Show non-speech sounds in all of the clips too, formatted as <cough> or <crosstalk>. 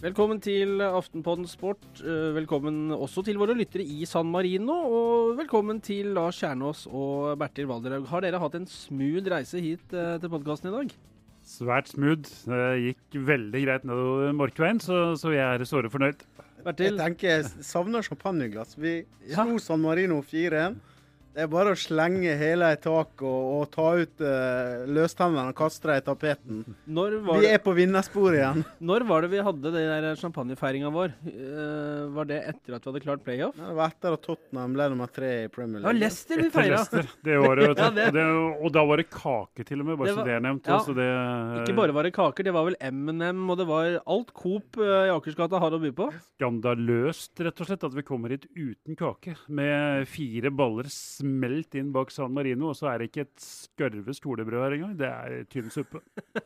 Velkommen til Aftenpodden Sport. Eh, Velkommen også til våre lyttere i San Marino. Og velkommen til Lars Kjernås og Bertil Valderhaug. Har dere hatt en smooth reise hit eh, til podkasten i dag? Svært smooth. Det gikk veldig greit nedover Morkveien, så, så jeg er såre fornøyd. Jeg tenker jeg savner champagneglass. Vi Ja. slo San Marino 4-1. Det er bare å slenge hele i taket og, og ta ut uh, løstennene og kaste dem i tapeten. Når var, Vi det, er på vinnersporet igjen. <laughs> når var det vi hadde det der champagnefeiringa vår? Uh, var det etter at vi hadde klart playoff? Det var etter at Tottenham ble nummer tre i Premier League. Leicester vi feira. Det året. <laughs> Ja, det- Og, det, og da var det kake til og med, bare Det var- så det er nevnt. ja. også, det, Ikke bare var det kaker, det var vel M&M, og det var alt Coop uh, i Akersgata har å by på. skandaløst, rett og slett, at vi kommer hit uten kake. Med fire baller smelt inn bak San Marino, og så er det ikke et skarve skolebrød her engang. Det er tynn suppe. <laughs>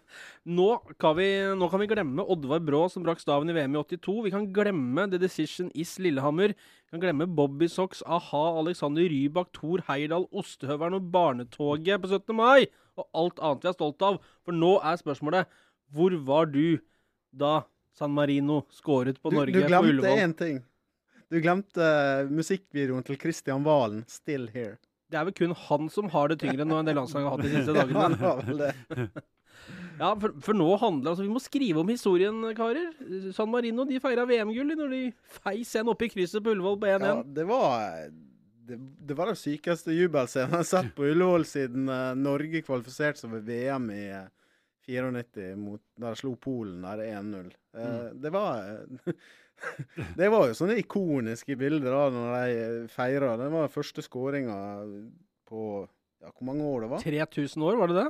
Nå kan, vi, nå kan vi glemme Oddvar Brå som brakk staven i VM i 82. Vi kan glemme The Decision Is Lillehammer. Vi kan glemme Bobby Socks, a-ha, Alexander Rybak, Thor Heyerdahl, Ostehøvelen og Barnetoget på 17. mai. Og alt annet vi er stolt av. For nå er spørsmålet hvor var du da San Marino skåret på Du, Norge du på glemte Ullevål? én ting. Du glemte eh, musikkvideoen til Christian Valen, 'Still Here'. Det er vel kun han som har det tyngre nå enn det landslaget har hatt de siste <laughs> Ja, dagene. var vel det. Ja, for, for nå handler altså Vi må skrive om historien, karer. San Marino de feira VM-gull når de feis en opp i krysset på Ullevål på 1-1. Ja, det var det, det var den sykeste jubelscenen jeg har sett på Ullevål siden uh, Norge kvalifiserte seg ved VM i uh, 94, mot, da de slo Polen der 1-0. Uh, Mm. Det var <laughs> <laughs> Det var jo sånne ikoniske bilder da når de feira. Det var første skåringa på ja, Hvor mange år det var? 3000 år, var det det?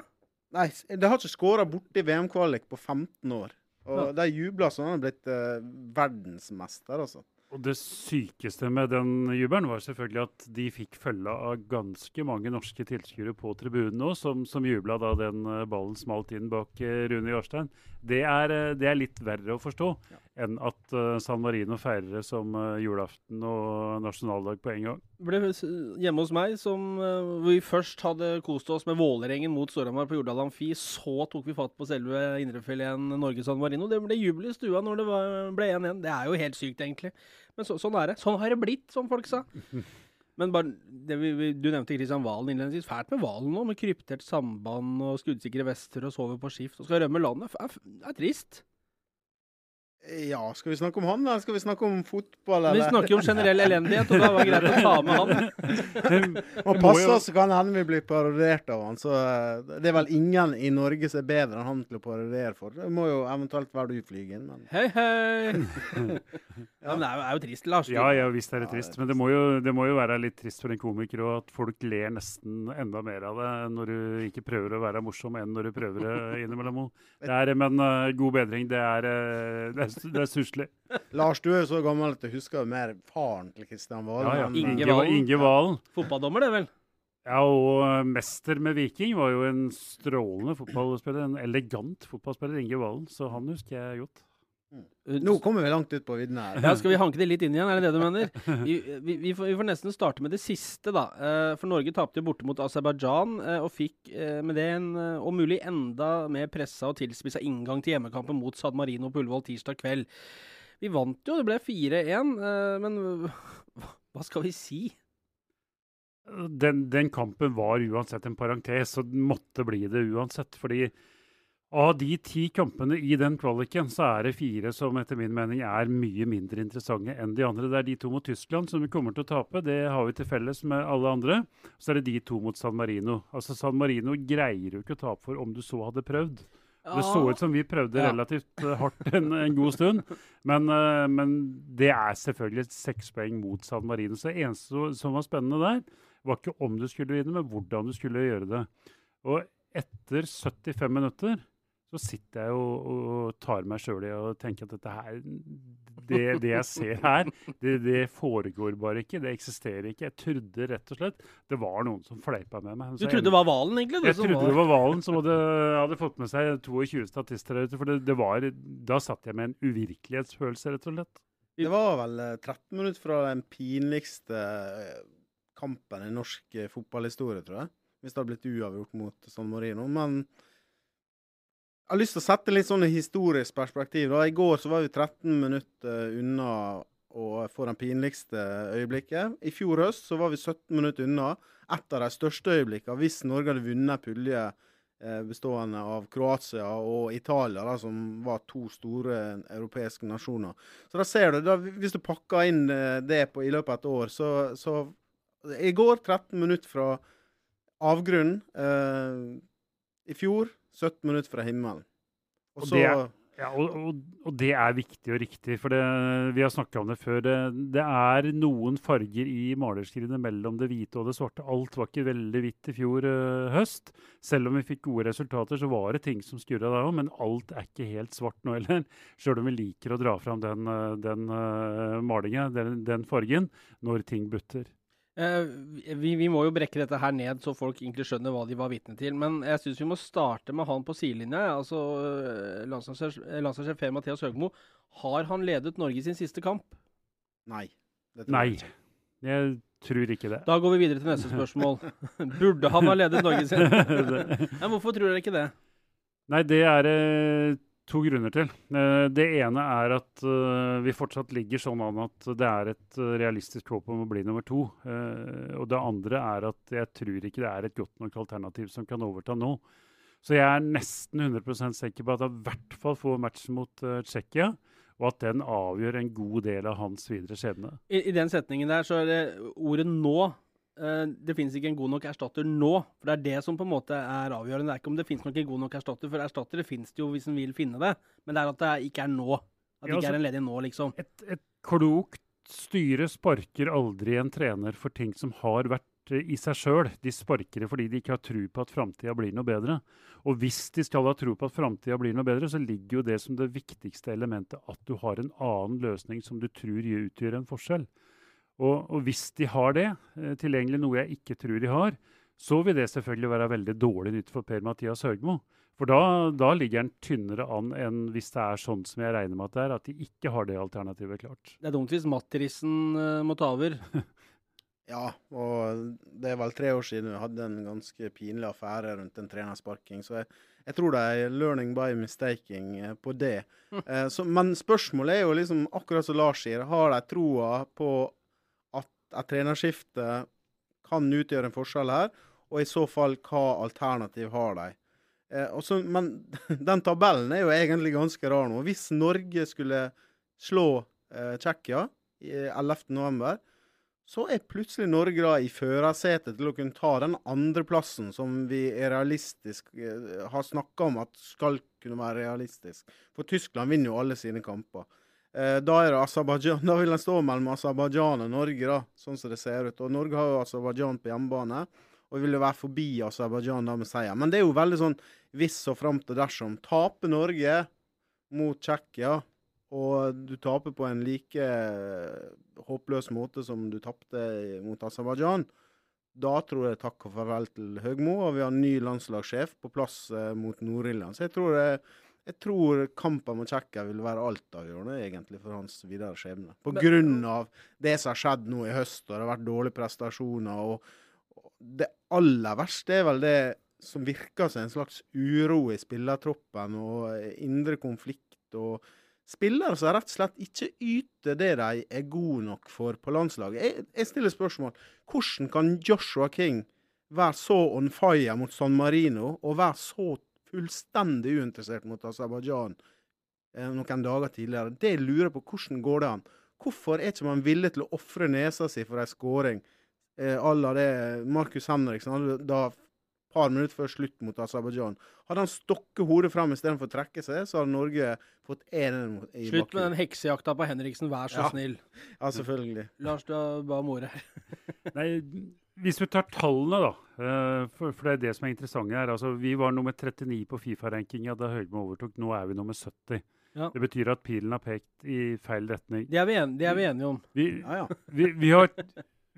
Nei, de har ikke skåra borti VM-kvalik på 15 år. Og Ja. de jubla sånn at de hadde blitt eh, verdensmester, altså. Og det sykeste med den jubelen var selvfølgelig at de fikk følge av ganske mange norske tilskuere på tribunen òg, som, som jubla da den eh, ballen smalt inn bak eh, Rune Jarstein. Det er, eh, det er litt verre å forstå Ja. Enn at eh, San Marino feirer det som eh, julaften og nasjonaldag på en gang. Ble hjemme hos meg, som, eh, vi først hadde kost oss med Vålerengen mot Storhamar på Jordal Amfi. Så tok vi fatt på selve indrefileten Norge-San Marino. Det ble jubel i stua når det var, ble 1-1. Det er jo helt sykt, egentlig. Men så, sånn er det. Sånn har det blitt, som folk sa. <laughs> Men bare, det vi, vi, Du nevnte Kristian Valen innledningsvis. Fælt med Valen nå, med kryptert samband og skuddsikre vester og sover på skift og skal rømme landet. Det er, er trist. Ja, skal vi snakke om han, eller skal vi snakke om fotball? Vi snakker jo om generell elendighet, og da var det greit å ta med han. <laughs> Og passe oss, så kan hende vi blir parodiert av han. Så eh, det er vel ingen i Norge som er bedre enn han til å parodiere for. Det må jo eventuelt være du, Flygen. Men Hei, hei! ja, men det er jo, er jo trist, Lars. Ja, ja, visst er det trist. Men det må, jo, det må jo være litt trist for en komiker og at folk ler nesten enda mer av det når du ikke prøver å være morsom enn når du prøver det innimellom. <laughs> Det er, men eh, god bedring. Det er, eh, det er, det er stusslig. Lars, du er jo så gammel at du husker mer faren til Kristian Valen. Ja, ja. Inge Valen. Inge Valen. Fotballdommer, det vel? Ja, og eh, mester med Viking var jo en strålende fotballspiller. En elegant fotballspiller, Inge Valen. Så han husker jeg godt. Nå kommer vi langt ut på viddene her. Ja, Skal vi hanke det litt inn igjen, er det det du mener? Vi, vi, vi, får, vi får nesten starte med det siste, da. Eh, For Norge tapte jo borte mot Aserbajdsjan, eh, og fikk eh, med det en om mulig enda mer pressa og tilspissa inngang til hjemmekampen mot Sad Marino på Ullevål tirsdag kveld. Vi vant jo, det ble 4-1, eh, men hva- hva skal vi si? Den, den kampen var uansett en parentes, og den måtte bli det uansett. fordi av de ti kampene i den kvaliken, så er det fire som etter min mening er mye mindre interessante enn de andre. Det er de to mot Tyskland som vi kommer til å tape, det har vi til felles med alle andre. Så er det de to mot San Marino. Altså San Marino greier jo ikke å tape for om du så hadde prøvd. Det så ut som vi prøvde relativt eh, hardt en, en god stund, men, eh, men det er selvfølgelig seks poeng mot San Marino. Så det eneste som var spennende der, var ikke om du skulle vinne, men hvordan du skulle gjøre det. Og etter 75 minutter så sitter jeg og, og tar meg sjøl i og tenker at dette her Det, det jeg ser her, det, det foregår bare ikke. Det eksisterer ikke. Jeg trodde rett og slett det var noen som fleipa med meg. Du trodde det var Valen, egentlig? du, jeg trodde det var Valen som hadde, hadde fått med seg 22 statister der ute. For det, det var, da satt jeg med en uvirkelighetsfølelse, rett og slett. Det var vel eh, 13 minutter fra den pinligste eh, kampen i norsk eh, fotballhistorie, tror jeg. Hvis det hadde blitt uavgjort mot San Marino. Men Jeg har lyst til å sette litt sånn historisk perspektiv. Da. I går så var vi 13 minutter unna å få den pinligste øyeblikket. I fjor høst så var vi 17 minutter unna et av de største øyeblikkene hvis Norge hadde vunnet pulje eh, bestående av Kroatia og Italia, da, som var to store europeiske nasjoner. Så da ser du, da, Hvis du pakker inn eh, det på, i løpet av et år, så, så I går 13 minutter fra avgrunnen. Eh, I fjor 17 minutter fra himmelen. Og, og, det er, ja, og, og, det er, viktig og riktig, for det, vi har snakka om det før. Det, det, er noen farger i malerskrinet mellom det hvite og det svarte. Alt var ikke veldig hvitt i fjor uh, høst. Selv om vi fikk gode resultater, så var det ting som skurra der òg. Men alt er ikke helt svart nå heller. <laughs> Sjøl om vi liker å dra fram den, eh, den uh, malinga, den, den fargen, når ting butter. Eh, vi, vi, må jo brekke dette her ned, så folk egentlig skjønner hva de var vitne til. Men jeg syns vi må starte med han på sidelinja. Altså, eh, Landslagssjef Per Mathias Høgmo. Har han ledet Norge sin siste kamp? Nei. Nei. Jeg, jeg tror ikke det. Da går vi videre til neste spørsmål. <laughs> Burde han ha ledet Norge sin? <laughs> ja, hvorfor tror dere ikke det? Nei, det er eh, to grunner til. Eh, det ene er at eh, vi fortsatt ligger sånn an at det er et eh, realistisk håp om å bli nummer to. Og det andre er at jeg tror ikke det er et godt nok alternativ som kan overta nå. Så jeg er nesten 100% sikker på at han i hvert fall får matchen mot Tsjekkia. Og at den avgjør en god del av hans videre skjebne. I, I, den setningen der så er det ordet 'nå' det finnes ikke en god nok erstatter nå. For det er det som på en måte er avgjørende. Det er ikke om det finnes nok en god nok erstatter, for erstattere finnes det jo hvis en vil finne det. Men det er at det ikke er nå. At det ikke er en ledig nå, liksom. Et, et klokt styre sparker aldri en trener for ting som har vært eh, i seg sjøl. De sparker det fordi de ikke har tro på at framtida blir noe bedre. Og hvis de skal ha tro på at framtida blir noe bedre, så ligger jo det som det viktigste elementet at du har en annen løsning som du tror utgjør en forskjell. Og, og, hvis de har det eh, tilgjengelig, noe jeg ikke tror de har, så vil det selvfølgelig være veldig dårlig nytt for Per-Mathias Høgmo. For da, da, ligger han tynnere an enn hvis det er sånn som jeg regner med at det er, at de ikke har det alternativet klart. Det er dumt hvis Matrisen uh, må ta over. <laughs> ja, og det er vel tre år siden vi hadde en ganske pinlig affære rundt en trenersparking. Så jeg, jeg, tror det er learning by mistaking eh, på det. <laughs> Eh, så, men spørsmålet er jo liksom, akkurat som Lars sier, har de troa på et trenerskifte kan utgjøre en forskjell her, og i så fall hva alternativ har de? Eh, også, men <laughs> den tabellen er jo egentlig ganske rar nå. Hvis Norge skulle slå eh, Tsjekkia 11.11, så er plutselig Norge da i førersetet til å kunne ta den andreplassen som vi er realistisk eh, har snakka om at skal kunne være realistisk. For Tyskland vinner jo alle sine kamper. Eh, da er det. <laughs> Da vil den stå mellom Aserbajdsjan og Norge, da, sånn som det ser ut. Og Norge har jo Aserbajdsjan på hjemmebane, og vil jo være forbi Aserbajdsjan da med seier. Men det er jo veldig sånn hvis og fram til dersom. Taper Norge mot Tsjekkia, og du taper på en like eh, håpløs måte som du tapte mot Aserbajdsjan, da tror jeg takk og farvel til Høgmo, og vi har en ny landslagssjef på plass eh, mot Nord-Irland. Så jeg tror det jeg tror kampen mot Tsjekkia vil være altavgjørende egentlig for hans videre skjebne. På Men, grunn av det som har skjedd nå i høst, og det har vært dårlige prestasjoner. og, og Det aller verste er vel det som virker som en slags uro i spillertroppen og indre konflikt. og Spillere som rett og slett ikke yter det de er gode nok for på landslaget. Jeg, jeg stiller spørsmål hvordan kan Joshua King være så on fire mot San Marino og være så fullstendig uinteressert mot Aserbajdsjan eh, noen dager tidligere. Det lurer på hvordan går det an. Hvorfor er ikke man villig til å ofre nesa si for ei skåring eh, la det Markus Henriksen hadde da par minutter før slutt mot Aserbajdsjan. Hadde han stokket hodet fram istedenfor å trekke seg, så hadde Norge fått 1 i Slutt med den heksejakta på Henriksen, vær så ja. snill. Ja, selvfølgelig. Lars, du ba om ordet her. Nei, hvis vi tar tallene, da, eh, for, for, det er det som er interessant her. Altså, vi var nummer 39 på Fifa-rankinga da Høgmo overtok. Nå er vi nummer 70. Ja. Det betyr at pilen har pekt i feil retning. Det er vi, en, det er vi enige om. Vi, ja, ja. <laughs> vi, vi, har,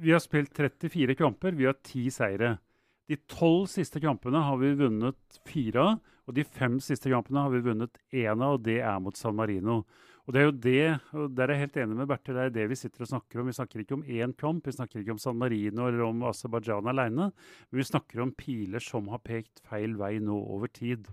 vi, har, spilt 34 kamper. Vi har ti seire. De tolv siste kampene har vi vunnet fire av. Og de fem siste kampene har vi vunnet én av, og det er mot San Marino. Og det er jo det, og der er jeg helt enig med Bertil, det er det vi sitter og snakker om. Vi snakker ikke om én kamp, vi snakker ikke om San Marino eller om Aserbajdsjan alene. Men vi snakker om piler som har pekt feil vei nå over tid.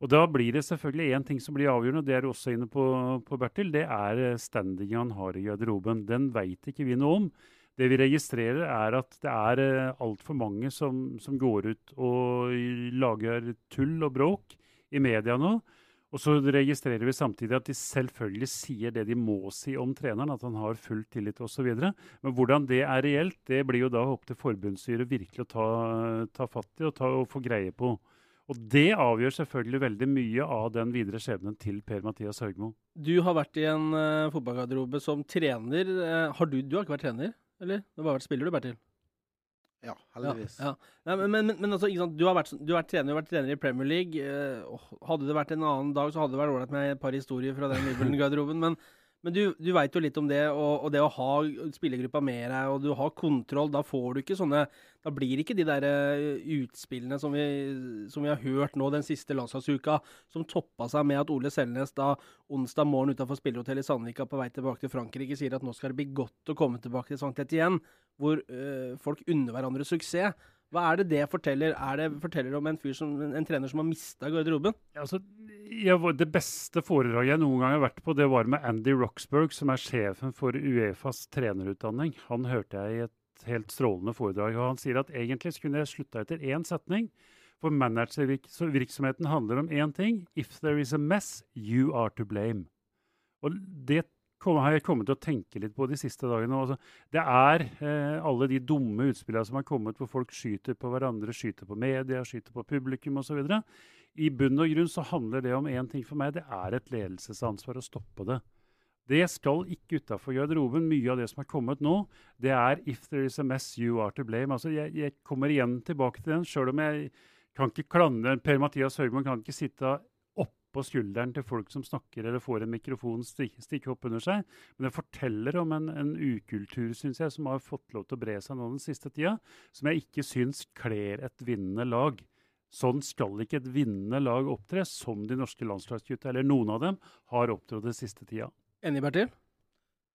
Og da blir det selvfølgelig én ting som blir avgjørende, og det er også inne på, på Bertil. Det er eh, standingen han har i garderoben. Den veit ikke vi noe om. Det vi registrerer, er at det er uh, altfor mange som, som, går ut og lager tull og bråk i media nå. Og så registrerer vi samtidig at de selvfølgelig sier det de må si om treneren, at han har full tillit osv. Men hvordan det er reelt, det blir jo da opp til forbundsstyret virkelig å ta, ta fatt i og, ta, og, få greie på. Og det avgjør selvfølgelig veldig mye av den videre skjebnen til Per-Mathias Høgmo. Du har vært i en uh, fotballgarderobe som trener. Uh, har du, du har ikke vært trener, eller? Du har vært spiller, du, Bertil? Ja, heldigvis. Ja, ja. men, men, men altså, du, har vært, du, har vært, trener, du har vært trener i Premier League. Eh, hadde det vært en annen dag, så hadde det vært ålreit med et par historier fra den Liverpool-garderoben, Men, men, du, du veit jo litt om det, og, og, det å ha spillergruppa med deg, og du har kontroll. Da får du ikke sånne Da blir ikke de der uh, utspillene som vi, som vi, har hørt nå den siste landslagsuka, som toppa seg med at Ole Selnes da onsdag morgen utenfor spillerhotellet i Sandvika på vei tilbake til Frankrike sier at nå skal det bli godt å komme tilbake til Sankt igjen hvor øh, folk unner hverandre suksess. Hva er det det forteller? Er det forteller om en som, en trener som har mista garderoben? Ja, altså, jeg, det beste foredraget jeg noen gang har vært på, det var med Andy Roxburgh, som er sjefen for Uefas trenerutdanning. Han hørte jeg i et helt strålende foredrag, og han sier at egentlig skulle jeg slutta etter én setning. For managervirksomheten handler om én ting. If there is a mess, you are to blame. Og det har jeg kommet til å tenke litt på de siste dagene. Altså, det er eh, alle de dumme utspillene som har kommet, hvor folk skyter på hverandre, skyter på media, skyter på publikum osv. I bunn og grunn så handler det om én ting for meg. Det er et ledelsesansvar å stoppe det. Det skal ikke utafor garderoben. Mye av det som er kommet nå, det er 'if there is a mess, you are to blame'. Altså, jeg, jeg kommer igjen tilbake til den, sjøl om jeg kan ikke klandre Per-Mathias Høgman kan ikke sitte på skulderen til folk som snakker eller får en mikrofon stikke, opp under seg. Men det forteller om en, en ukultur synes jeg, som har fått lov til å bre seg nå den siste tida, som jeg ikke syns kler et vinnende lag. Sånn skal ikke et vinnende lag opptre, som de norske landslagsgutta, eller noen av dem, har opptrådt den siste tida. Enig, Bertil?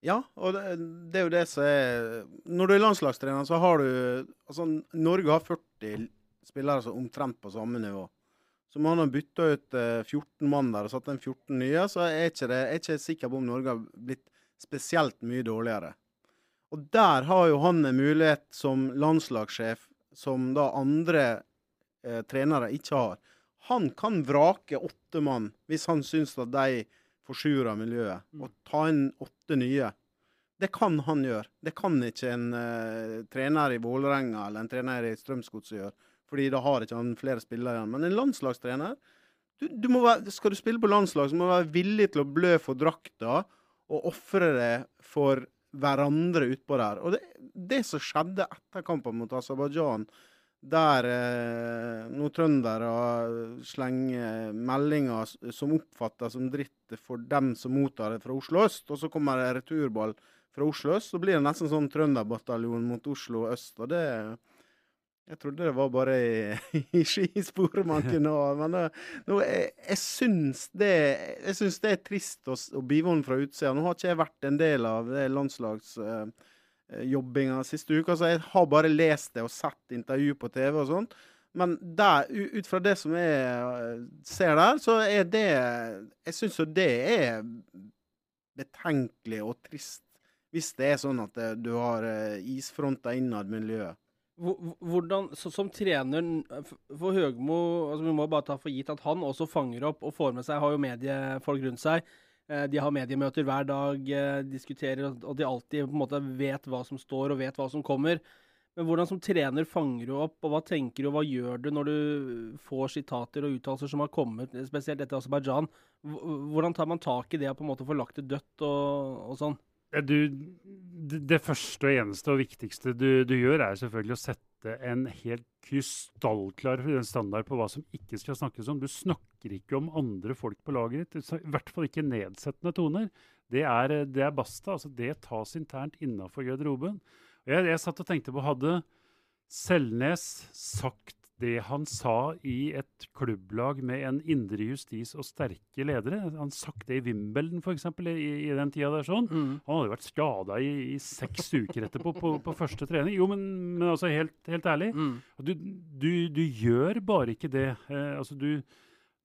Ja, og det, det, er jo det som er Når du er landslagstrener, så har du Altså, Norge har 40 spillere som omtrent på samme nivå. Så han har bytta ut eh, 14 mann der og satt inn 14 nye, så er ikke det, er ikke sikker på om Norge har blitt spesielt mye dårligere. Og der har jo han en mulighet som landslagssjef som da andre eh, trenere ikke har. Han kan vrake åtte mann hvis han syns at de forsurer miljøet, mm. og ta inn åtte nye. Det kan han gjøre. Det kan ikke en eh, trener i Vålerenga eller en trener i Strømsgodset gjøre fordi da har ikke han flere spillere igjen. Men en landslagstrener du, du være, Skal du spille på landslag, så må du være villig til å blø for drakta og ofre det for hverandre utpå der. Og det, det som skjedde etter kampen mot Aserbajdsjan, der eh, noen trøndere slenger meldinger som oppfattes som dritt for dem som mottar det fra Oslo øst, og så kommer det returball fra Oslo øst, så blir det nesten sånn trønderbataljon mot Oslo øst. og det jeg trodde det var bare i, <laughs> i skisporet man kunne ha. Men no, jeg, jeg, syns det, jeg syns det er trist å, å bivåne fra utsida. Nå har ikke jeg vært en del av det landslagsjobbinga uh, siste uka, så jeg har bare lest det og sett intervju på TV og sånt. Men der, ut fra det som jeg eh, ser der, så er det Jeg syns jo det er betenkelig og trist hvis det er sånn at du har isfronter innad miljøet. Hvordan, Som trener for Høgmo altså Vi må bare ta for gitt at han også fanger opp og får med seg Har jo mediefolk rundt seg. Eh, de har mediemøter hver dag, eh, diskuterer, og de alltid på en måte vet hva som står og vet hva som kommer. Men hvordan som trener fanger du opp, og hva tenker du, og hva gjør du når du får sitater og uttalelser som har kommet, spesielt etter Aserbajdsjan? Hvordan tar man tak i det og på en måte får lagt det dødt og, og sånn? Du, det første og eneste og viktigste du, du, gjør, er selvfølgelig å sette en helt krystallklar standard på hva som ikke skal snakkes om. Du snakker ikke om andre folk på laget ditt. I hvert fall ikke nedsettende toner. Det er, det er basta. altså Det tas internt innafor garderoben. Jeg, jeg satt og tenkte på Hadde Selnes sagt det han sa i et klubblag med en indre justis og sterke ledere. Han sagt det i Wimbledon f.eks. I, i den tida der. sånn. Mm. Han hadde vært skada i, i, seks uker etterpå på, på, første trening. Jo, men, men altså helt, helt ærlig. Mm. Du, du, du, gjør bare ikke det. Eh, altså du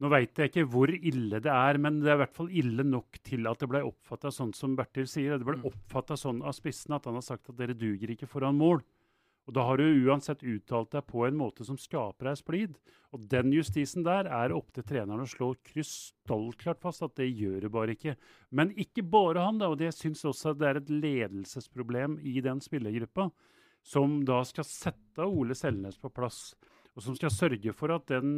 Nå veit jeg ikke hvor ille det er, men det er i hvert fall ille nok til at det ble oppfatta sånn som Bertil sier. Det ble Mm. oppfatta sånn av spissen at han har sagt at dere duger ikke foran mål. Og da har du uansett uttalt deg på en måte som skaper deg splid. Og den justisen der er opp til treneren å slå krystallklart fast at det gjør det bare ikke. Men ikke bare han, da. Og det syns også at det er et ledelsesproblem i den spillergruppa, som da skal sette Ole Selnes på plass. Og som skal sørge for at den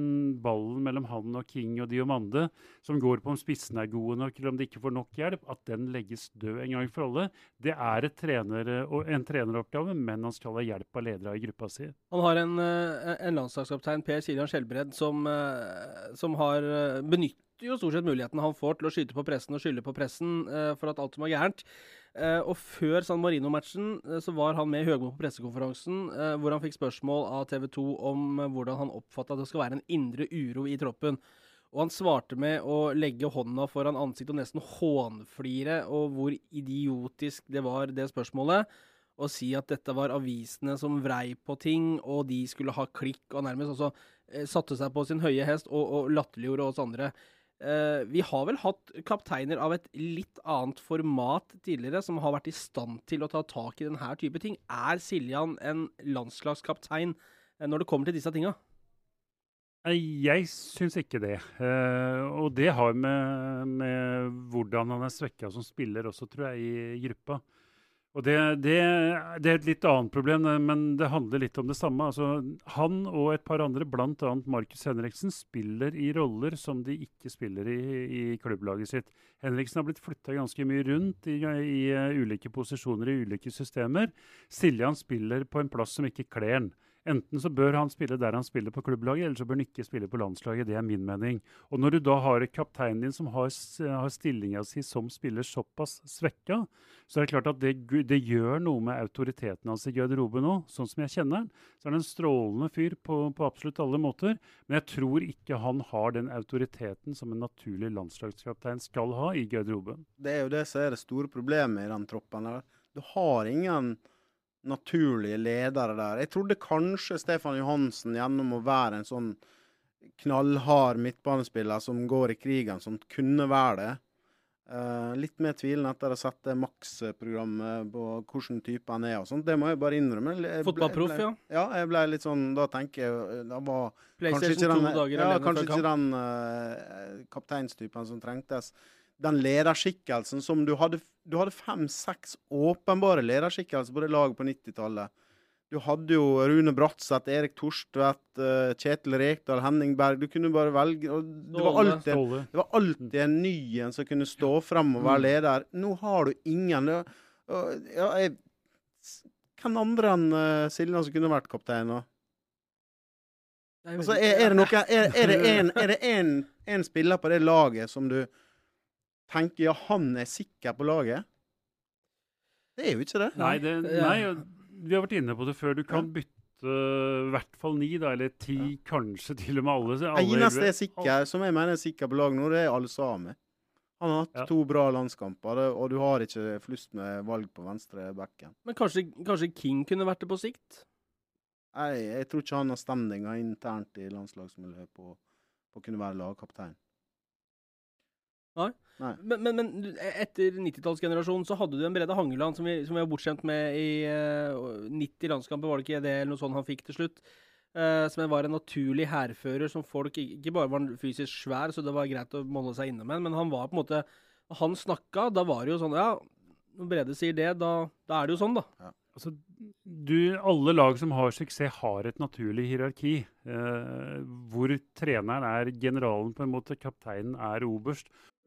ballen mellom han og King og Diomande, som går på om spissene er gode nok eller om de ikke får nok hjelp, at den legges død en gang for alle. Det er trener, en treneroppgave, men han skal ha hjelp av ledere i gruppa si. Han har en, eh, en landslagskaptein, Per Siljan Skjelbred, som, eh, som har benyttet benytter jo stort sett muligheten han får til å skyte på pressen og skylde på pressen eh, for at alt som er gærent. Eh, og før San Marino-matchen eh, så var han med Høgmo på pressekonferansen, eh, hvor han fikk spørsmål av TV 2 om hvordan han oppfatta at det skal være en indre uro i troppen. Og han svarte med å legge hånda foran ansiktet og nesten hånflire, og hvor idiotisk det var, det spørsmålet. Og si at dette var avisene som vrei på ting, og de skulle ha klikk, og nærmest eh, satte seg på sin høye hest og, og latterliggjorde oss andre. Eh, vi har vel hatt kapteiner av et litt annet format tidligere, som har vært i stand til å ta tak i denne type ting. Er Siljan en landslagskaptein eh, når det kommer til disse tinga? Jeg syns ikke det. Uh, og det har med, med hvordan han er svekka som spiller også, tror jeg, i gruppa. Og det, det, det er et litt annet problem, men det handler litt om det samme. Altså, han og et par andre, bl.a. Markus Henriksen, spiller i roller som de ikke spiller i, i klubblaget sitt. Henriksen har blitt flytta ganske mye rundt i, i, i, ulike posisjoner i ulike systemer. Siljan spiller på en plass som ikke kler han. Enten så bør han spille der han spiller på klubblaget, eller så bør han ikke spille på landslaget. Det er min mening. Og når du da har kapteinen din som har, har stillinga si som spiller såpass svekka, så er det klart at det, det gjør noe med autoriteten hans i garderoben òg. Sånn som jeg kjenner han, så er han en strålende fyr på, på, absolutt alle måter. Men jeg tror ikke han har den autoriteten som en naturlig landslagskaptein skal ha i garderoben. Det er jo det som er det store problemet i den troppen. Du har ingen naturlige ledere der. Jeg trodde kanskje Stefan Johansen gjennom å være en sånn knallhard midtbanespiller som går i krigen, som kunne være det. Uh, litt mer tvilende etter å ha sett Max-programmet på hvilken type han er og sånt. Det må jeg bare innrømme. Fotballproff, ja. Ja, jeg ble litt sånn Da tenker jeg Da var kanskje ikke den, ja, kanskje ikke den uh, kapteinstypen som trengtes. Den lederskikkelsen som du hadde Du hadde fem-seks åpenbare lederskikkelser på det laget på 90-tallet. Du hadde jo Rune Bratseth, Erik Torstvedt, uh, Kjetil Rekdal, Henning Berg. Du kunne bare velge. og det var alltid, det var alltid en ny en som kunne stå frem og være leder. Nå har du ingen. Ja, jeg, hvem andre enn uh, Siljan som kunne vært kaptein? nå? Altså, er, er, det noe, er, <laughs> er det en, er en, en spiller på det laget som du tenker ja, han er sikker på laget? Det er jo ikke det. Nei, det, nei vi har vært inne på det før. Du kan bytte i hvert fall ni, da, eller ti, ja. kanskje til og med alle. alle Eneste er sikker, som jeg mener er sikker på laget nå, det er Alsame. Han har hatt ja. to bra landskamper, og du har ikke flust med valg på venstre bekken. Men kanskje, kanskje King kunne vært det på sikt? Nei, jeg tror ikke han har stemninga internt i landslagsmiljøet på, på å kunne være lagkaptein. Nei. Nei. Men, men, men etter 90-tallsgenerasjonen så hadde du en Brede Hangeland som vi, som vi var bortskjemt med i uh, 90 landskamper, var det ikke det, eller noe sånt han fikk til slutt? Uh, som var en naturlig hærfører som folk ikke bare var fysisk svær, så det var greit å måle seg inne med, men han var på en måte Han snakka, da var det jo sånn Ja, når Brede sier det, da, da er det jo sånn, da. Ja. Altså, du, alle lag som har suksess, har et naturlig hierarki. Eh, hvor treneren er generalen, på en måte. Kapteinen er oberst.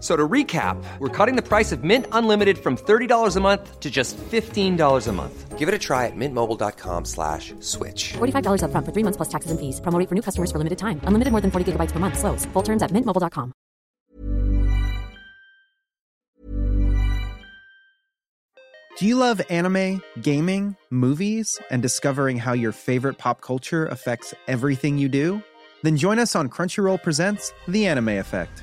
F- So to recap, we're cutting the price of Mint Unlimited from $30 a month to just $15 a month. Give it a try at mintmobile.com slash switch. $45 upfront for three months plus taxes and fees. Promo rate for new customers for limited time. Unlimited more than 40 gigabytes per month. Slows. Full terms at mintmobile.com. Do you love anime, gaming, movies, and discovering how your favorite pop culture affects everything you do? Then join us on Crunchyroll Presents The Anime Effect.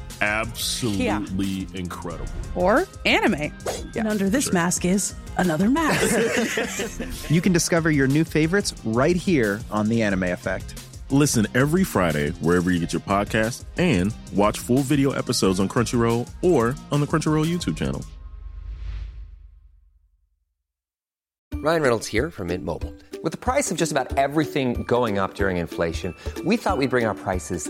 absolutely incredible. Or anime. And under this mask is another mask. <laughs> you can discover your new favorites right here on The Anime Effect. Listen every Friday wherever you get your podcast and watch full video episodes on Crunchyroll or on the Crunchyroll YouTube channel. Ryan Reynolds here from Mint Mobile. With the price of just about everything going up during inflation, we thought we'd bring our prices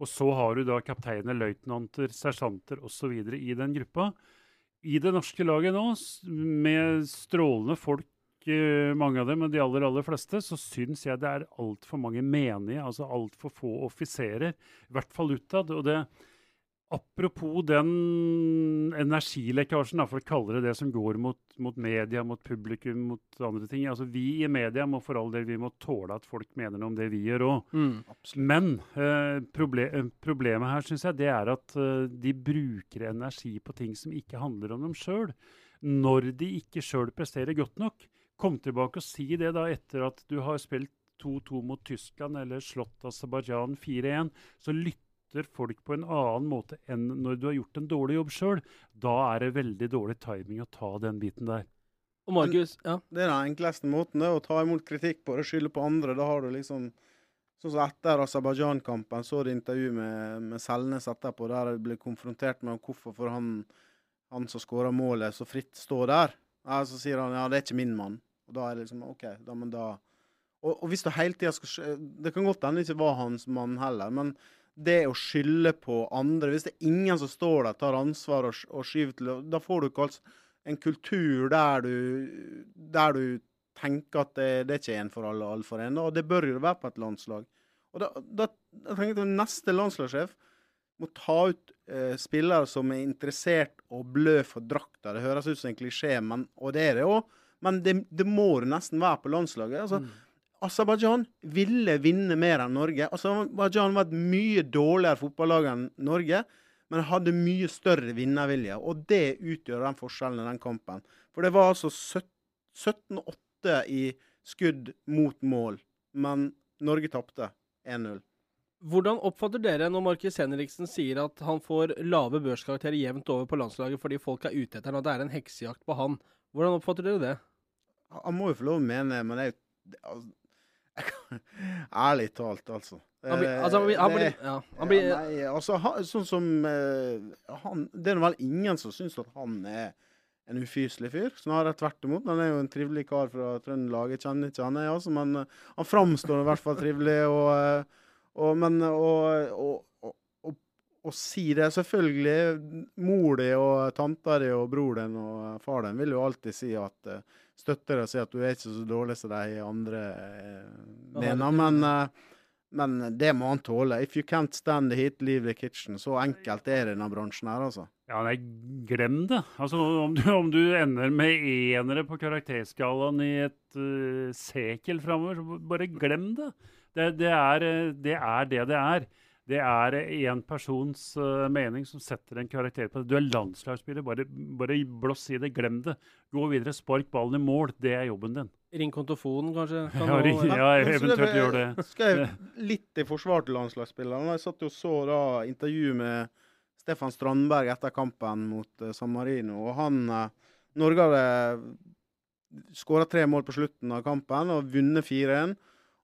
Og så har du da kapteiner, løytnanter, sersjanter osv. i den gruppa. I det norske laget nå, med strålende folk, eh, mange av dem, men de aller, aller fleste, så syns jeg det er altfor mange menige, altså altfor få offiserer. I hvert fall utad. Og det Apropos den energilekkasjen, for å kalle det det som går mot, mot media, mot publikum, mot andre ting. Altså Vi i media må for all del vi må tåle at folk mener noe om det vi gjør òg. Mm. Men eh, proble eh, problemet her synes jeg, det er at eh, de bruker energi på ting som ikke handler om dem sjøl. Når de ikke sjøl presterer godt nok. Kom tilbake og si det da etter at du har spilt 2-2 mot Tyskland eller slått Aserbajdsjan 4-1. Så lytter folk på en annen måte enn når du har gjort en dårlig jobb sjøl. Da er det veldig dårlig timing å ta den biten der. Og Markus, ja. Det er den enkleste måten, det er å ta imot kritikk på det, skylde på andre. Da har du liksom Sånn som etter Aserbajdsjan-kampen, så det intervju med, med Selnes etterpå, der jeg ble konfrontert med hvorfor for han, han som skåra målet, så fritt stå der. Ja, så sier han ja, det er ikke min mann. Og da er det liksom OK, da, men da og, og hvis du hele tida skal sk- Det kan godt hende det ikke var hans mann heller, men det å skylde på andre Hvis det er ingen som står der, tar ansvar og, og skyver til Da får du ikke altså en kultur der du, der du tenker at det, det er ikke en for alle, alle for en. Og det bør jo være på et landslag. Og da, da jeg tenker at neste landslagssjef må ta ut eh, spillere som er interessert og blø for drakta. Det høres ut som en klisjé, men, og det er det òg. Men det, det må det nesten være på landslaget. altså Aserbajdsjan ville vinne mer enn Norge. Aserbajdsjan var et mye dårligere fotballag enn Norge, men hadde mye større vinnervilje. Og det utgjør den forskjellen i den kampen. For det var altså 17-8 i skudd mot mål, men Norge tapte 1-0. Hvordan oppfatter dere når Markus Henriksen sier at han får lave børskarakterer jevnt over på landslaget fordi folk er ute etter han, og det er en heksejakt på han? Hvordan oppfatter dere det? Han må jo få lov å mene det, men det <laughs> Ærlig talt, altså. Han blir- altså, han blir- han blir- ja, han blir- ja, Nei, altså, sånn som eh, han, Det er vel ingen som syns at han er en ufyselig fyr. Snarere tvert imot. Han er jo en trivelig kar fra Trøndelag. Jeg kjenner ikke han, jeg, altså, men eh, han framstår i hvert fall trivelig. Og, eh, og, men og, og, og, si det Selvfølgelig, mor di og tanta di og bror din og far din vil jo alltid si at eh, støtter deg og sier at du er ikke så dårlig som de andre eh, mener. Men, eh, Men det må han tåle. If you can't stand the heat, leave the kitchen. Så enkelt er det i denne bransjen her, altså. Ja, nei, glem det. Altså, om du, om du ender med enere på karakterskalaen i et uh, sekel framover, så bare glem det. Det, det, er, det er det det er. Det er én persons uh, mening som setter en karakter på det. Du er landslagsspiller, bare, bare blås i det, glem det. Gå videre, spark ballen i mål. Det er jobben din. Ring kontofonen, kanskje? <laughs> Kan ja, ring, ja, eventuelt gjør det. Skal jeg litt i forsvar til landslagsspillerne? Jeg satt jo så da intervju med Stefan Strandberg etter kampen mot uh, San Marino. og han, uh, Norge hadde skåra tre mål på slutten av kampen og vunnet 4-1.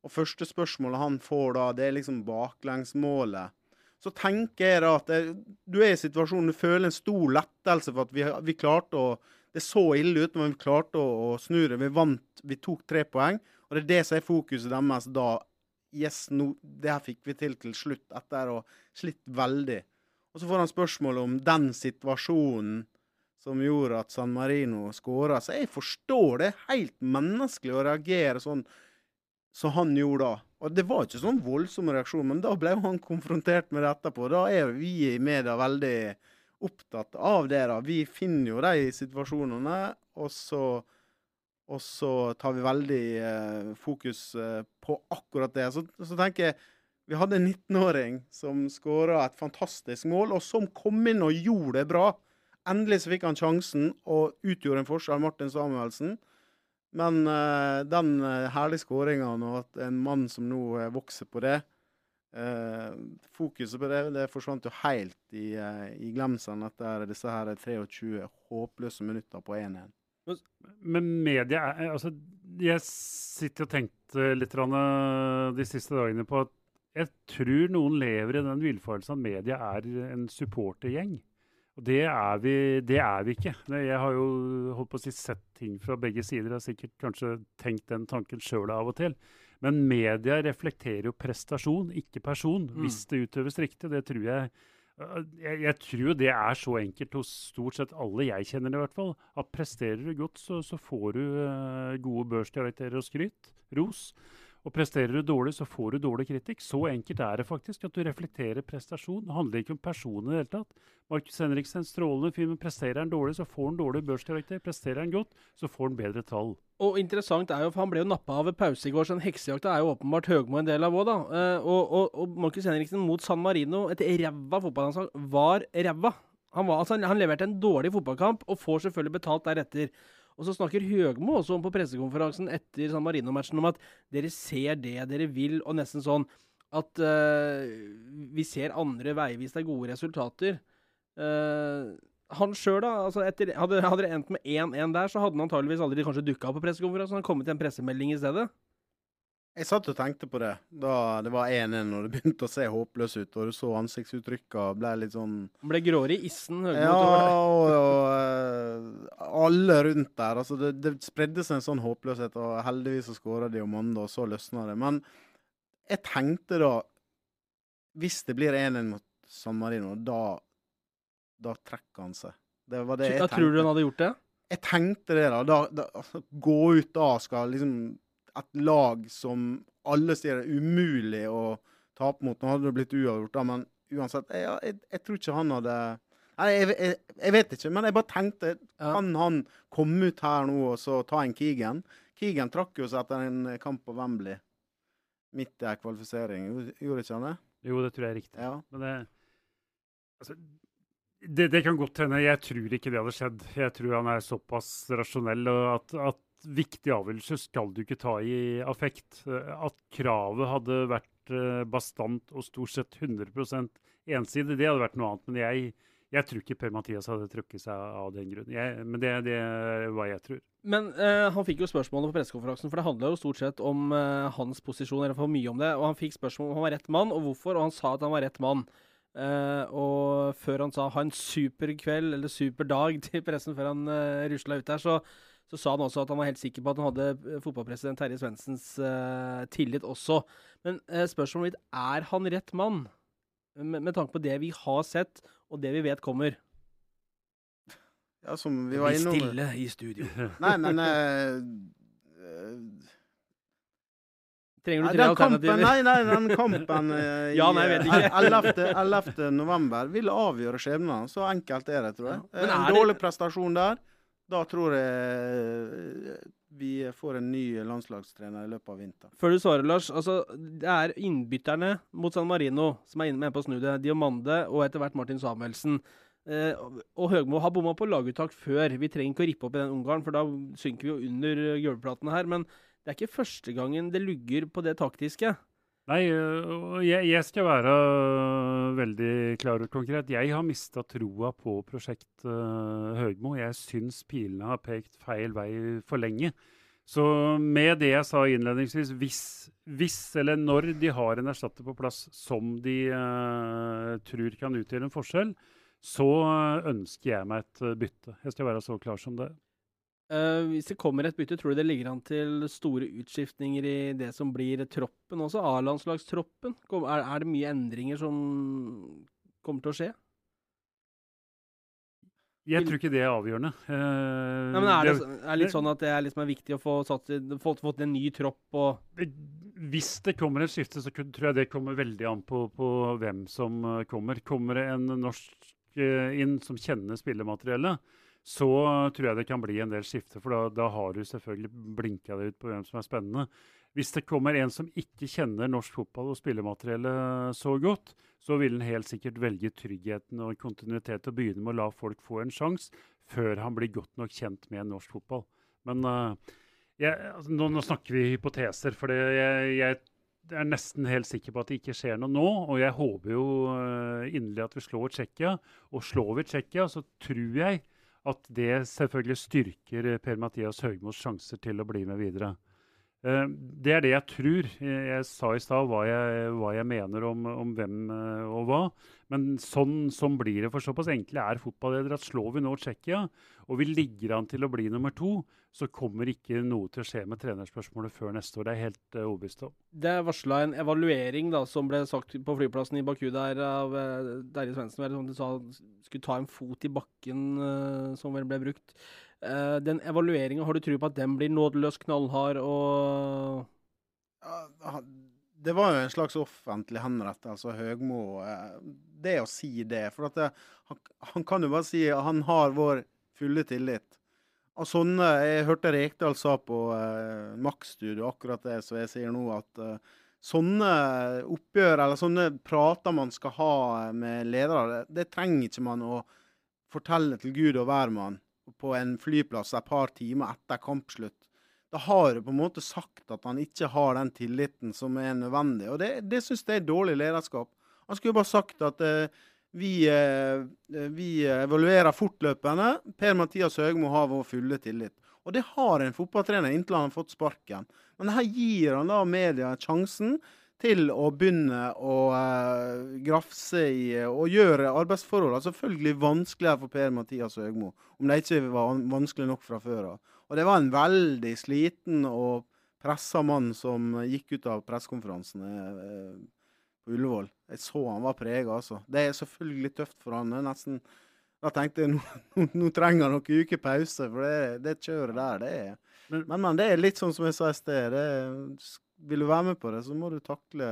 Og første spørsmålet han får da, det er liksom baklengsmålet. Så tenker jeg da at det, du er i situasjonen, du føler en stor lettelse for at vi, vi klarte å Det så ille ut, men vi klarte å, å snu det. Vi vant, vi tok tre poeng. Og det er det som er fokuset deres da. Yes, no, det her fikk vi til til slutt, etter å ha slitt veldig. Og så får han spørsmål om den situasjonen som gjorde at San Marino skåra. Så jeg forstår det. Helt menneskelig å reagere sånn som han gjorde da. Og det var ikke sånn voldsom reaksjon, men da ble han konfrontert med det etterpå. Da er vi i media veldig opptatt av det. da. Vi finner jo de situasjonene, og så, og så tar vi veldig eh, fokus eh, på akkurat det. Så, så, tenker jeg vi hadde en 19-åring som skåra et fantastisk mål, og som kom inn og gjorde det bra. Endelig så fikk han sjansen og utgjorde en forskjell, Martin Samuelsen. Men uh, den uh, herlige skåringa og at en mann som nå uh, vokser på det Fokuset på det det forsvant jo helt i, i glemselen etter disse her 23 håpløse minutter på 1-1. Men media altså, Jeg sitter og tenkte litt de siste dagene på at jeg tror noen lever i den villfarelsen at media er en supportergjeng. Og det er, vi, det er vi ikke. Jeg har jo holdt på å si sett ting fra begge sider. Jeg har sikkert kanskje tenkt den tanken sjøl av og til. Men media reflekterer jo prestasjon, ikke person, mm. hvis det utøves riktig. Det tror jeg, øh, jeg Jeg tror det er så enkelt hos stort sett alle jeg kjenner, i hvert fall. At presterer du godt, så, så får du uh, gode børskarakterer og skryt. Ros. Og presterer du dårlig, så får du dårlig kritikk. Så enkelt er det faktisk at du reflekterer prestasjon. Det handler ikke om personen i det hele tatt. Markus Henriksen, strålende fyr, men presterer han dårlig, så får han dårlig børskarakter. Presterer han godt, så får han bedre tall. Og interessant er jo, for Han ble jo nappa av pause i går, så den heksejakta er jo åpenbart Høgmo en del av òg. Uh, og, og, og Markus Henriksen mot San Marino, et ræva fotballandslag, var ræva. Han, altså, han leverte en dårlig fotballkamp, og får selvfølgelig betalt deretter. Og så snakker Høgmo også om på pressekonferansen etter San Marino-matchen om at dere ser det dere vil, og nesten sånn at uh, vi ser andre veier hvis det er gode resultater. Uh, han sjøl, da. Altså etter, hadde, hadde det endt med 1-1 der, så hadde han antageligvis aldri kanskje dukka opp på pressekonferansen. Han kommet til en pressemelding i stedet. Jeg satt og tenkte på det da det var 1-1 og det <laughs> begynte å se håpløs ut. Og du så ansiktsuttrykka ble litt sånn Ble gråere i issen? Ja, og, og uh, alle rundt der. Altså, det, det, spredde seg en sånn håpløshet, og heldigvis så skåra om mandag, og så løsna det. Men jeg tenkte da Hvis det blir 1-1 mot San Marino, da, da trekker han seg. Det var det jeg tenkte. Tror du han hadde gjort det? Jeg tenkte det, da. da, da altså, gå ut da skal liksom et lag som alle sier er umulig å tape mot. Nå hadde det blitt uavgjort, da, men uansett jeg, jeg, jeg, tror ikke han hadde Nei, jeg, jeg, vet ikke, men jeg bare tenkte. Kan han komme ut her nå og så ta en Keegan? Keegan trakk jo seg etter en kamp på Wembley midt i ei kvalifisering. Gjorde ikke han det? Jo, det tror jeg er riktig. Ja. Men det, altså, det, det, kan godt hende. Jeg tror ikke det hadde skjedd. Jeg tror han er såpass rasjonell at, at viktige avgjørelser skal du ikke ta i affekt. At kravet hadde vært eh, bastant og stort sett 100% ensidig, det hadde vært noe annet. Men jeg, jeg tror ikke Per-Mathias hadde trukket seg av den grunn. Men det, det, er hva jeg tror. Men eh, han fikk jo spørsmålet på pressekonferansen, for det handla jo stort sett om eh, hans posisjon, eller for mye om det. Og han fikk spørsmål om han var rett mann, og hvorfor, og han sa at han var rett mann. Uh, og før han sa 'ha en super kveld' eller 'super dag' <laughs> til pressen før han uh, rusla ut der, så så sa han også at han var helt sikker på at han hadde eh, fotballpresident Terje Svendsens uh, tillit også. Men uh, spørsmålet mitt er han rett mann, med, med, tanke på det vi har sett, og det vi vet kommer? Ja, som vi var innom Bli stille i studio. <laughs> Nei, men uh, Trenger du tre den kampen, alternativer? nei, nei, den kampen eh, <laughs> Ja, nei, jeg vet ikke. i 11. 11. november vil avgjøre skjebnen. Så enkelt er det, tror jeg. Men en dårlig det- prestasjon der, da tror jeg vi får en ny landslagstrener i løpet av vinteren. Før du svarer, Lars. altså Det er innbytterne mot San Marino som er inne med på å snu det. Diomande og etter hvert Martin Samuelsen. Eh, og- Høgmo har bomma på laguttak før. Vi trenger ikke å rippe opp i den Ungarn, for da synker vi jo under gulvplatene her. Men det er ikke første gangen det lugger på det taktiske. Nei, øh, jeg, jeg skal være øh, veldig klar og konkret. Jeg har mista troa på prosjekt uh, Høgmo. Jeg syns pilene har pekt feil vei for lenge. Så med det jeg sa innledningsvis, hvis, hvis eller når de har en erstatter på plass som de uh, tror kan utgjøre en forskjell, så ønsker jeg meg et bytte. Jeg skal være så klar som det. Eh, hvis det kommer et bytte, tror du det ligger an til store utskiftninger i det som blir troppen også? A-landslagstroppen? Er, er det mye endringer som kommer til å skje? Jeg tror ikke det er avgjørende. Uh, Nei, men er det, det- er det litt sånn at det er liksom er viktig å få satt, fått, fått en ny tropp og Hvis det kommer et skifte, så tror jeg det kommer veldig an på, på hvem som eh, kommer. Kommer det en norsk inn som kjenner spillemateriellet, så tror jeg det kan bli en del skifter. For da, da har du selvfølgelig blinka det ut på hvem som er spennende. Hvis det kommer en som ikke kjenner norsk fotball og spillemateriellet så godt, så vil han helt sikkert velge tryggheten og kontinuitet og begynne med å la folk få en sjanse før han blir godt nok kjent med norsk fotball. Men uh, jeg, altså, nå, nå snakker vi hypoteser, for det, jeg, jeg er nesten helt sikker på at det ikke skjer noe nå. Og jeg håper jo eh, inderlig at vi slår Tsjekkia. Og slår vi Tsjekkia, så tror jeg at det selvfølgelig styrker eh, Per-Mathias Høgmos sjanser til å bli med videre. Eh, det er det jeg tror. Jeg, jeg sa i stad hva, hva jeg mener om, om hvem eh, og hva. Men sånn, sånn blir det. For såpass enkle er fotballedere at slår vi nå Tsjekkia, og vi ligger an til å bli nummer to, så kommer ikke noe til å skje med trenerspørsmålet før neste år. Det er helt overbevist om. Det er varsla en evaluering, da, som ble sagt på flyplassen i Baku der av Terje Svendsen. Som sa skulle ta en fot i bakken, eh, som vel ble brukt. Eh, den evalueringa, har du tro på at den blir nådeløst knallhard og Det var jo en slags offentlig henrettelse av Høgmo, eh, det å si det. For det, han, han kan jo bare si at han har vår fulle tillit. Og sånne, Jeg hørte Rekdal sa på uh, Max-studio akkurat det som jeg sier nå, at uh, sånne oppgjør eller sånne prater man skal ha med ledere, det, det trenger ikke man å fortelle til Gud og hvermann på en flyplass et par timer etter kampslutt. Da har du på en måte sagt at han ikke har den tilliten som er nødvendig. Og det, det syns jeg er dårlig lederskap. Han skulle bare sagt at eh, vi, eh, vi evaluerer fortløpende. Per-Mathias Høgmo har vår fulle tillit. Og det har en fotballtrener inntil han har fått sparken. Men her gir han da media sjansen til å begynne å eh, grafse i og gjøre arbeidsforholdene selvfølgelig vanskeligere for Per-Mathias Høgmo. Om det ikke var vanskelig nok fra før av. Og det var en veldig sliten og pressa mann som gikk ut av pressekonferansen eh, på Ullevål. Jeg så han var prega, altså. Det er selvfølgelig tøft for han. Nesten Da tenkte jeg <laughs> nå, nå, trenger han noen uker pause, for det, det kjøret der, det er men, men det er litt sånn som jeg sa i sted. Det er, vil du være med på det, så må du takle,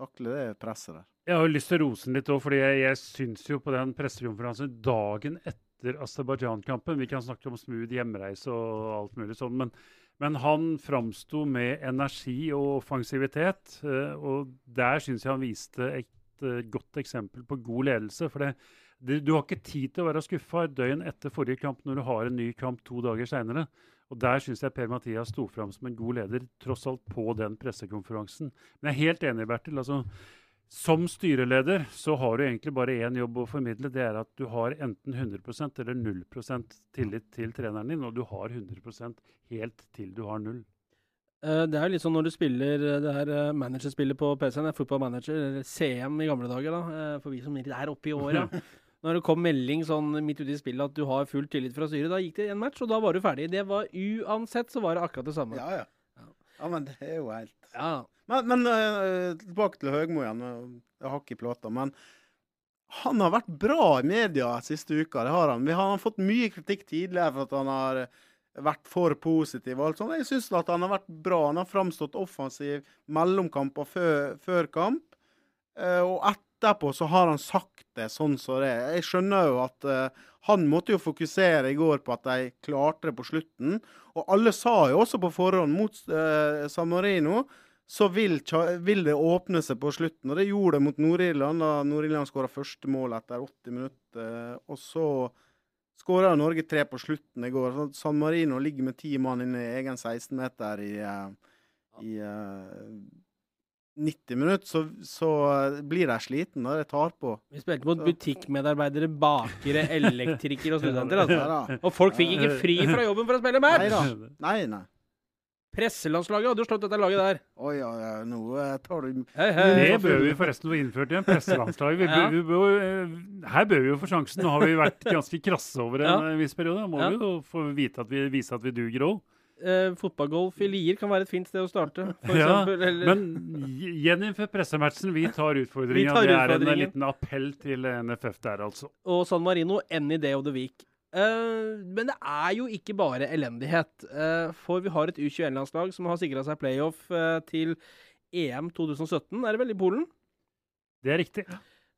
takle det presset der. Jeg har jo lyst til å rose den litt òg, fordi jeg, jeg syns jo på den pressekonferansen dagen etter Aserbajdsjan-kampen Vi kan snakke om smooth hjemreise og alt mulig sånn, men, men han framsto med energi og offensivitet. eh, Og der syns jeg han viste et eh, godt eksempel på god ledelse. For det, det, du har ikke tid til å være skuffa et døgn etter forrige kamp når du har en ny kamp to dager seinere. Og Der syns jeg Per-Mathias sto fram som en god leder, tross alt på den pressekonferansen. Men jeg er helt enig, Bertil. altså som styreleder så har du egentlig bare én jobb å formidle. Det er at du har enten 100% eller 0% tillit til treneren din, og du har 100% helt til du har null. Eh, Det er jo litt sånn når du spiller eh, det her eh, managerspillet på PC-en, Football Manager, eller CM i gamle dager, da, for vi som er oppe i åra. <laughs> Når det kom melding sånn midt ute i spillet at du har full tillit fra styret, da gikk det en match, og da var du ferdig. Det var Uansett så var det akkurat det samme. Ja, ja. Ja, men det er jo helt Ja. Men, men uh, tilbake til Høgmo igjen. Jeg har ikke plata. Men han har vært bra i media siste uka. Det har han. Vi har, fått mye kritikk tidligere for at han har vært for positiv. og alt sånt. Jeg syns at han har vært bra. Han har framstått offensiv mellomkamper før, før kamp. Eh, og etterpå så har han sagt det sånn som det er. Jeg skjønner jo at uh, han måtte jo fokusere i går på at de klarte det på slutten. Og alle sa jo også på forhånd mot uh, San Marino så vil, vil det åpne seg på slutten. Og det gjorde det mot Nord-Irland, da Nord-Irland skåra første mål etter 80 minutter. Og så skåra Norge tre på slutten i går. San Marino ligger med ti mann inne i egen 16-meter i, eh, i eh, 90 minutter. Så, så blir de slitne når de tar på. Vi spilte mot butikkmedarbeidere, bakere, elektrikere og studenter. Altså. Og folk fikk ikke fri fra jobben for å spille Nei match! da. Nei, nei. Presselandslaget hadde jo slått dette laget der. Oi, oi, oi, nå eh, tar du Hei, hei. Det bør vi forresten få innført igjen. Presselandslaget. Vi bør, Ja. vi bør, eh, her bør vi jo få sjansen. Nå har vi vært ganske krasse over en Ja. eh, viss periode. Da må Ja. vi jo få vite at vi, vise at vi duger òg. Eh, fotballgolf i Lier kan være et fint sted å starte. For Ja, eksempel, eller- men gj- gjeninnfør pressematchen. Vi tar utfordringa. Det er en liten appell til NFF der, altså. og San Marino any day of the week. Uh, men det er jo ikke bare elendighet. Uh, for vi har et U21-landslag som har sikra seg playoff uh, til EM 2017, er det vel, i Polen? Det er riktig.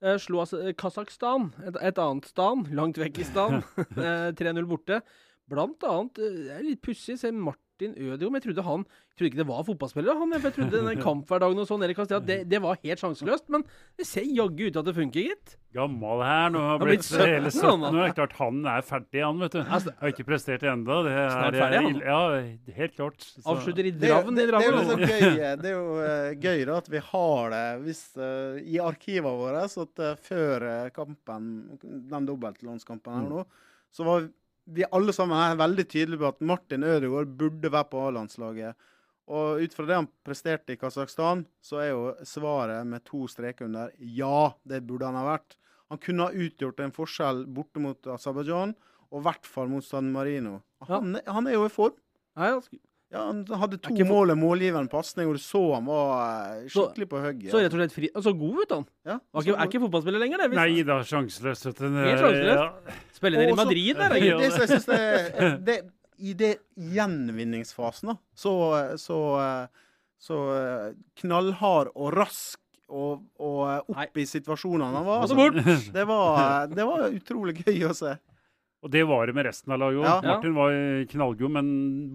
Uh, slo altså Kasakhstan, et, et annet stan, langt vekk i stan, <laughs> eh, 3-0 borte. Blant annet, eh, det er litt pussig, se Martin Ødegaard, men jeg trodde han jeg trodde ikke det var fotballspillere, han. Jeg trodde den <laughs> kamphverdagen og sånn, det, det var helt sjanseløst. Men det ser jaggu ut til at det funker, gitt. Gammal her nå, har blitt blitt 17 hele nå, 17 år. Det er klart han er ferdig, han, vet du. Altså, Har ikke prestert ennå. Det Snart ferdig, han. Ja, helt klart. Så- Avslutter i draven, Dravn det, i det er jo gøy, <laughs> det er jo eh, gøy da, at vi har det hvis, uh, i arkivene våre. Så at uh, før kampen, den dobbeltlånskampen her nå, så var vi alle sammen er veldig tydelige på at Martin Ødegaard burde være på A-landslaget. Og ut fra det han presterte i Kasakhstan, så er jo svaret med to streker under ja, det burde han ha vært. Han kunne ha utgjort en forskjell borte mot Aserbajdsjan, og i hvert fall mot San Marino. Han, han er jo i form. Ja, sk- Ja, Han hadde to ikke for- mål og målgivende pasning, og du så han var eh, skikkelig på hugget. Så rett og slett fri. Og så god ut, han. Ja, Var ikke, er ikke fotballspiller lenger, det. Nei da, sjanseløs. Er Helt sjanseløst. Ja. Spiller dere i Madrid, der. <laughs> Det, eller? det som jeg synes er det, I det gjenvinningsfasen, da, så, så, så eh, knallhard og rask og, og eh, opp i situasjonene han var. Altså! Det var, det var utrolig gøy å se. Og det var det med resten av laget òg. Ja. Martin var knallgod, men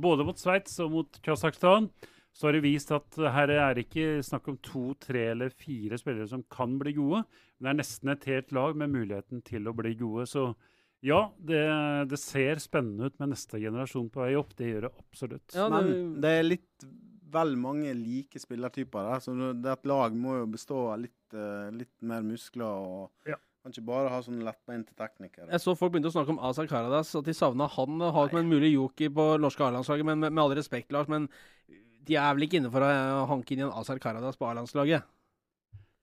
både mot Sveits og mot Kasakhstan så har det vist at her er det ikke snakk om to, tre eller fire spillere som kan bli gode. Men det er nesten et helt lag med muligheten til å bli gode. Så ja, det, det ser spennende ut med neste generasjon på vei opp. Det gjør det absolutt. Ja, det- Men det er litt vel mange like spillertyper der, så det et lag må jo bestå av litt, eh, litt mer muskler. og Ja. Kan ikke bare ha sånne lettbeinte teknikere. Jeg så folk begynte å snakke om Azar Karadas, at de savna han eh, har som en mulig joker på norske A-landslaget. Men med, med all respekt, Lars, men de er vel ikke inne for å eh, hanke inn i en Azar Karadas på A-landslaget?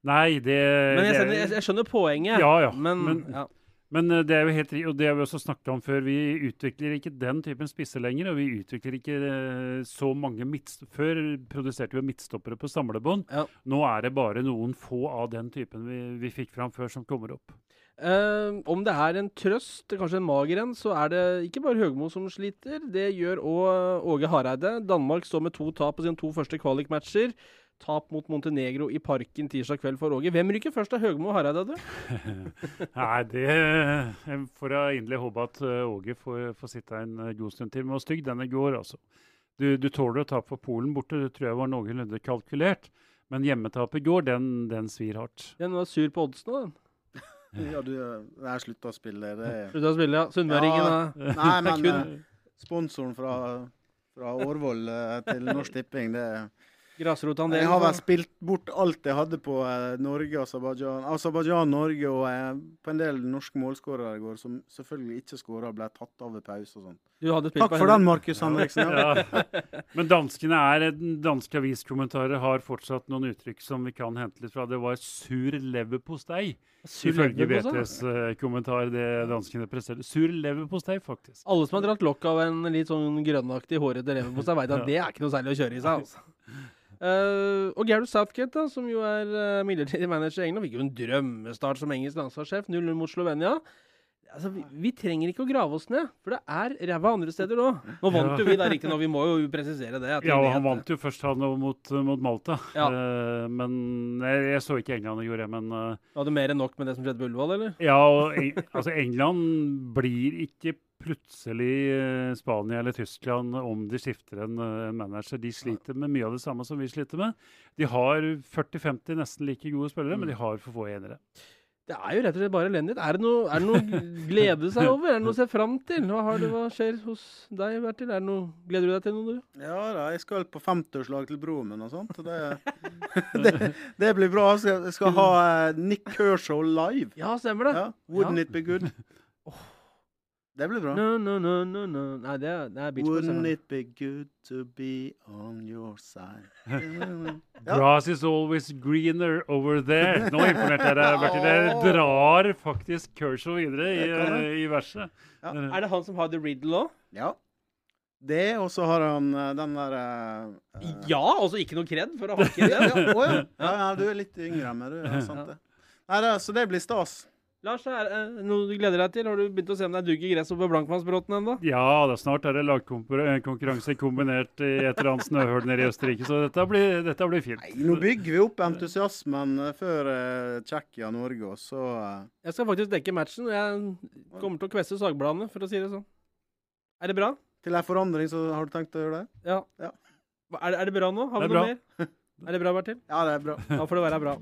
Nei, det Men jeg det er- jeg, jeg skjønner poenget. Ja, ja. Men, Men, ja. Men eh, det er jo helt og det har vi også snakket om før. Vi utvikler ikke den typen spisser lenger. Og vi utvikler ikke eh, så mange midtst... Før produserte vi midtstoppere på samlebånd. Ja. Nå er det bare noen få av den typen vi, vi fikk fram før, som kommer opp. Uh, om det er en trøst, kanskje en mager en, så er det ikke bare Høgmo som sliter. Det gjør òg Åge Hareide. Danmark står med to tap på sine to første kvalikmatcher. Tap mot Montenegro i Parken tirsdag kveld for Åge. Hvem ryker først av Høgmo og Hareide, du? <laughs> Nei, det jeg får jeg inderlig håpe at eh, Åge får, får sitte en eh, god stund til. Men stygg den i går, altså. Du, du tåler å tape for Polen borte, det tror jeg var noenlunde kalkulert. Men hjemmetapet i går, den, den svir hardt. Den var sur på odds nå, den. <laughs> Ja, du, det er slutt å spille. Det Slutt å spille, ja. Sunnmøringen. Ja, Ja. <laughs> Nei, men Kun- eh, sponsoren fra, fra Årvoll eh, til Norsk Tipping, det Grasrotandelen. Jeg har vel spilt bort alt jeg hadde på eh, Norge Aserbajdsjan. Aserbajdsjan, Norge og eh, på en del norske målskårere i går, som selvfølgelig ikke skåra ble tatt av ved pause og sånn. Takk for den, Markus Henriksen. Ja. Ja. Men danskene er, danske aviskommentarer har fortsatt noen uttrykk som vi kan hente litt fra. Det var sur leverpostei, ifølge? VTs eh, kommentar. det danskene presterte. Sur leverpostei, faktisk. Alle som har dratt lokk av en litt sånn grønnaktig hårete leverpostei, veit at det er ikke noe særlig å kjøre i seg. altså. Eh, og Gareth Southgate, da, som jo er uh, midlertidig manager i England, fikk jo en drømmestart som engelsk landslagssjef. 0-0 mot Slovenia. Altså, vi, vi trenger ikke å grave oss ned, for det er ræva andre steder òg. Nå vant Ja. jo vi da riktignok, vi må jo presisere det. Ja, og han vant jo først han mot, mot Malta. Ja. Uh, men jeg, jeg så ikke England, og gjorde det, men uh, hadde mer enn nok med det som skjedde på Ullevål, eller? Ja, og altså England blir ikke plutselig eh, Spania eller Tyskland om de skifter en, eh, en manager. De sliter med mye av det samme som vi sliter med. De har 40-50 nesten like gode spillere, men de har for få enere. Det er jo rett og slett bare elendighet. Er det noe, er det noe å glede seg over? Er det noe å se fram til? Hva, har du, hva skjer hos deg, Bertil? Er det noe, gleder du deg til noe, du? Ja da, jeg skal på 50-årslag til broren min og sånt. Det, <laughs> det, det blir bra. Jeg skal, ha eh, Nick Kershaw live. Ja, stemmer det. Ja, Wouldn't Ja. it be good? Det blir bra. No, no, no, no, no. Nei, det er, det er Beach Boys. Wouldn't it be good to be on your side? <laughs> Ja. Grass is always greener over there. Nå imponerte jeg deg, Bertil. Jeg drar faktisk Kershaw videre i, eh, i verset. Ja. Er det han som har The Riddle òg? Ja. Det, og så har han eh, den der uh, Ja, altså ikke noe kred for å <laughs> ha ja, ja. ja, ja, du er litt yngre enn meg, du. Ja, sant det. Nei, det, så det blir stas. Lars, er det noe du gleder deg til? Har du begynt å se om det er dugg i gress oppe på Blankmannsbråten ennå? Ja, det er snart er det lagkonkurranse kombinert i et eller annet snøhull nede i Østerrike, så dette blir, dette blir fint. Nå bygger vi opp entusiasmen eh, før uh, Tsjekkia-Norge, og så uh... Jeg skal faktisk dekke matchen, jeg kommer til å kvesse sagbladene, for å si det sånn. Er det bra? Til ei forandring, så har du tenkt å gjøre det? Ja. Ja. Er, det- er det bra nå? Har Det vi er noe mer? Er det bra, Bertil? Ja, det er bra. Da får det være bra.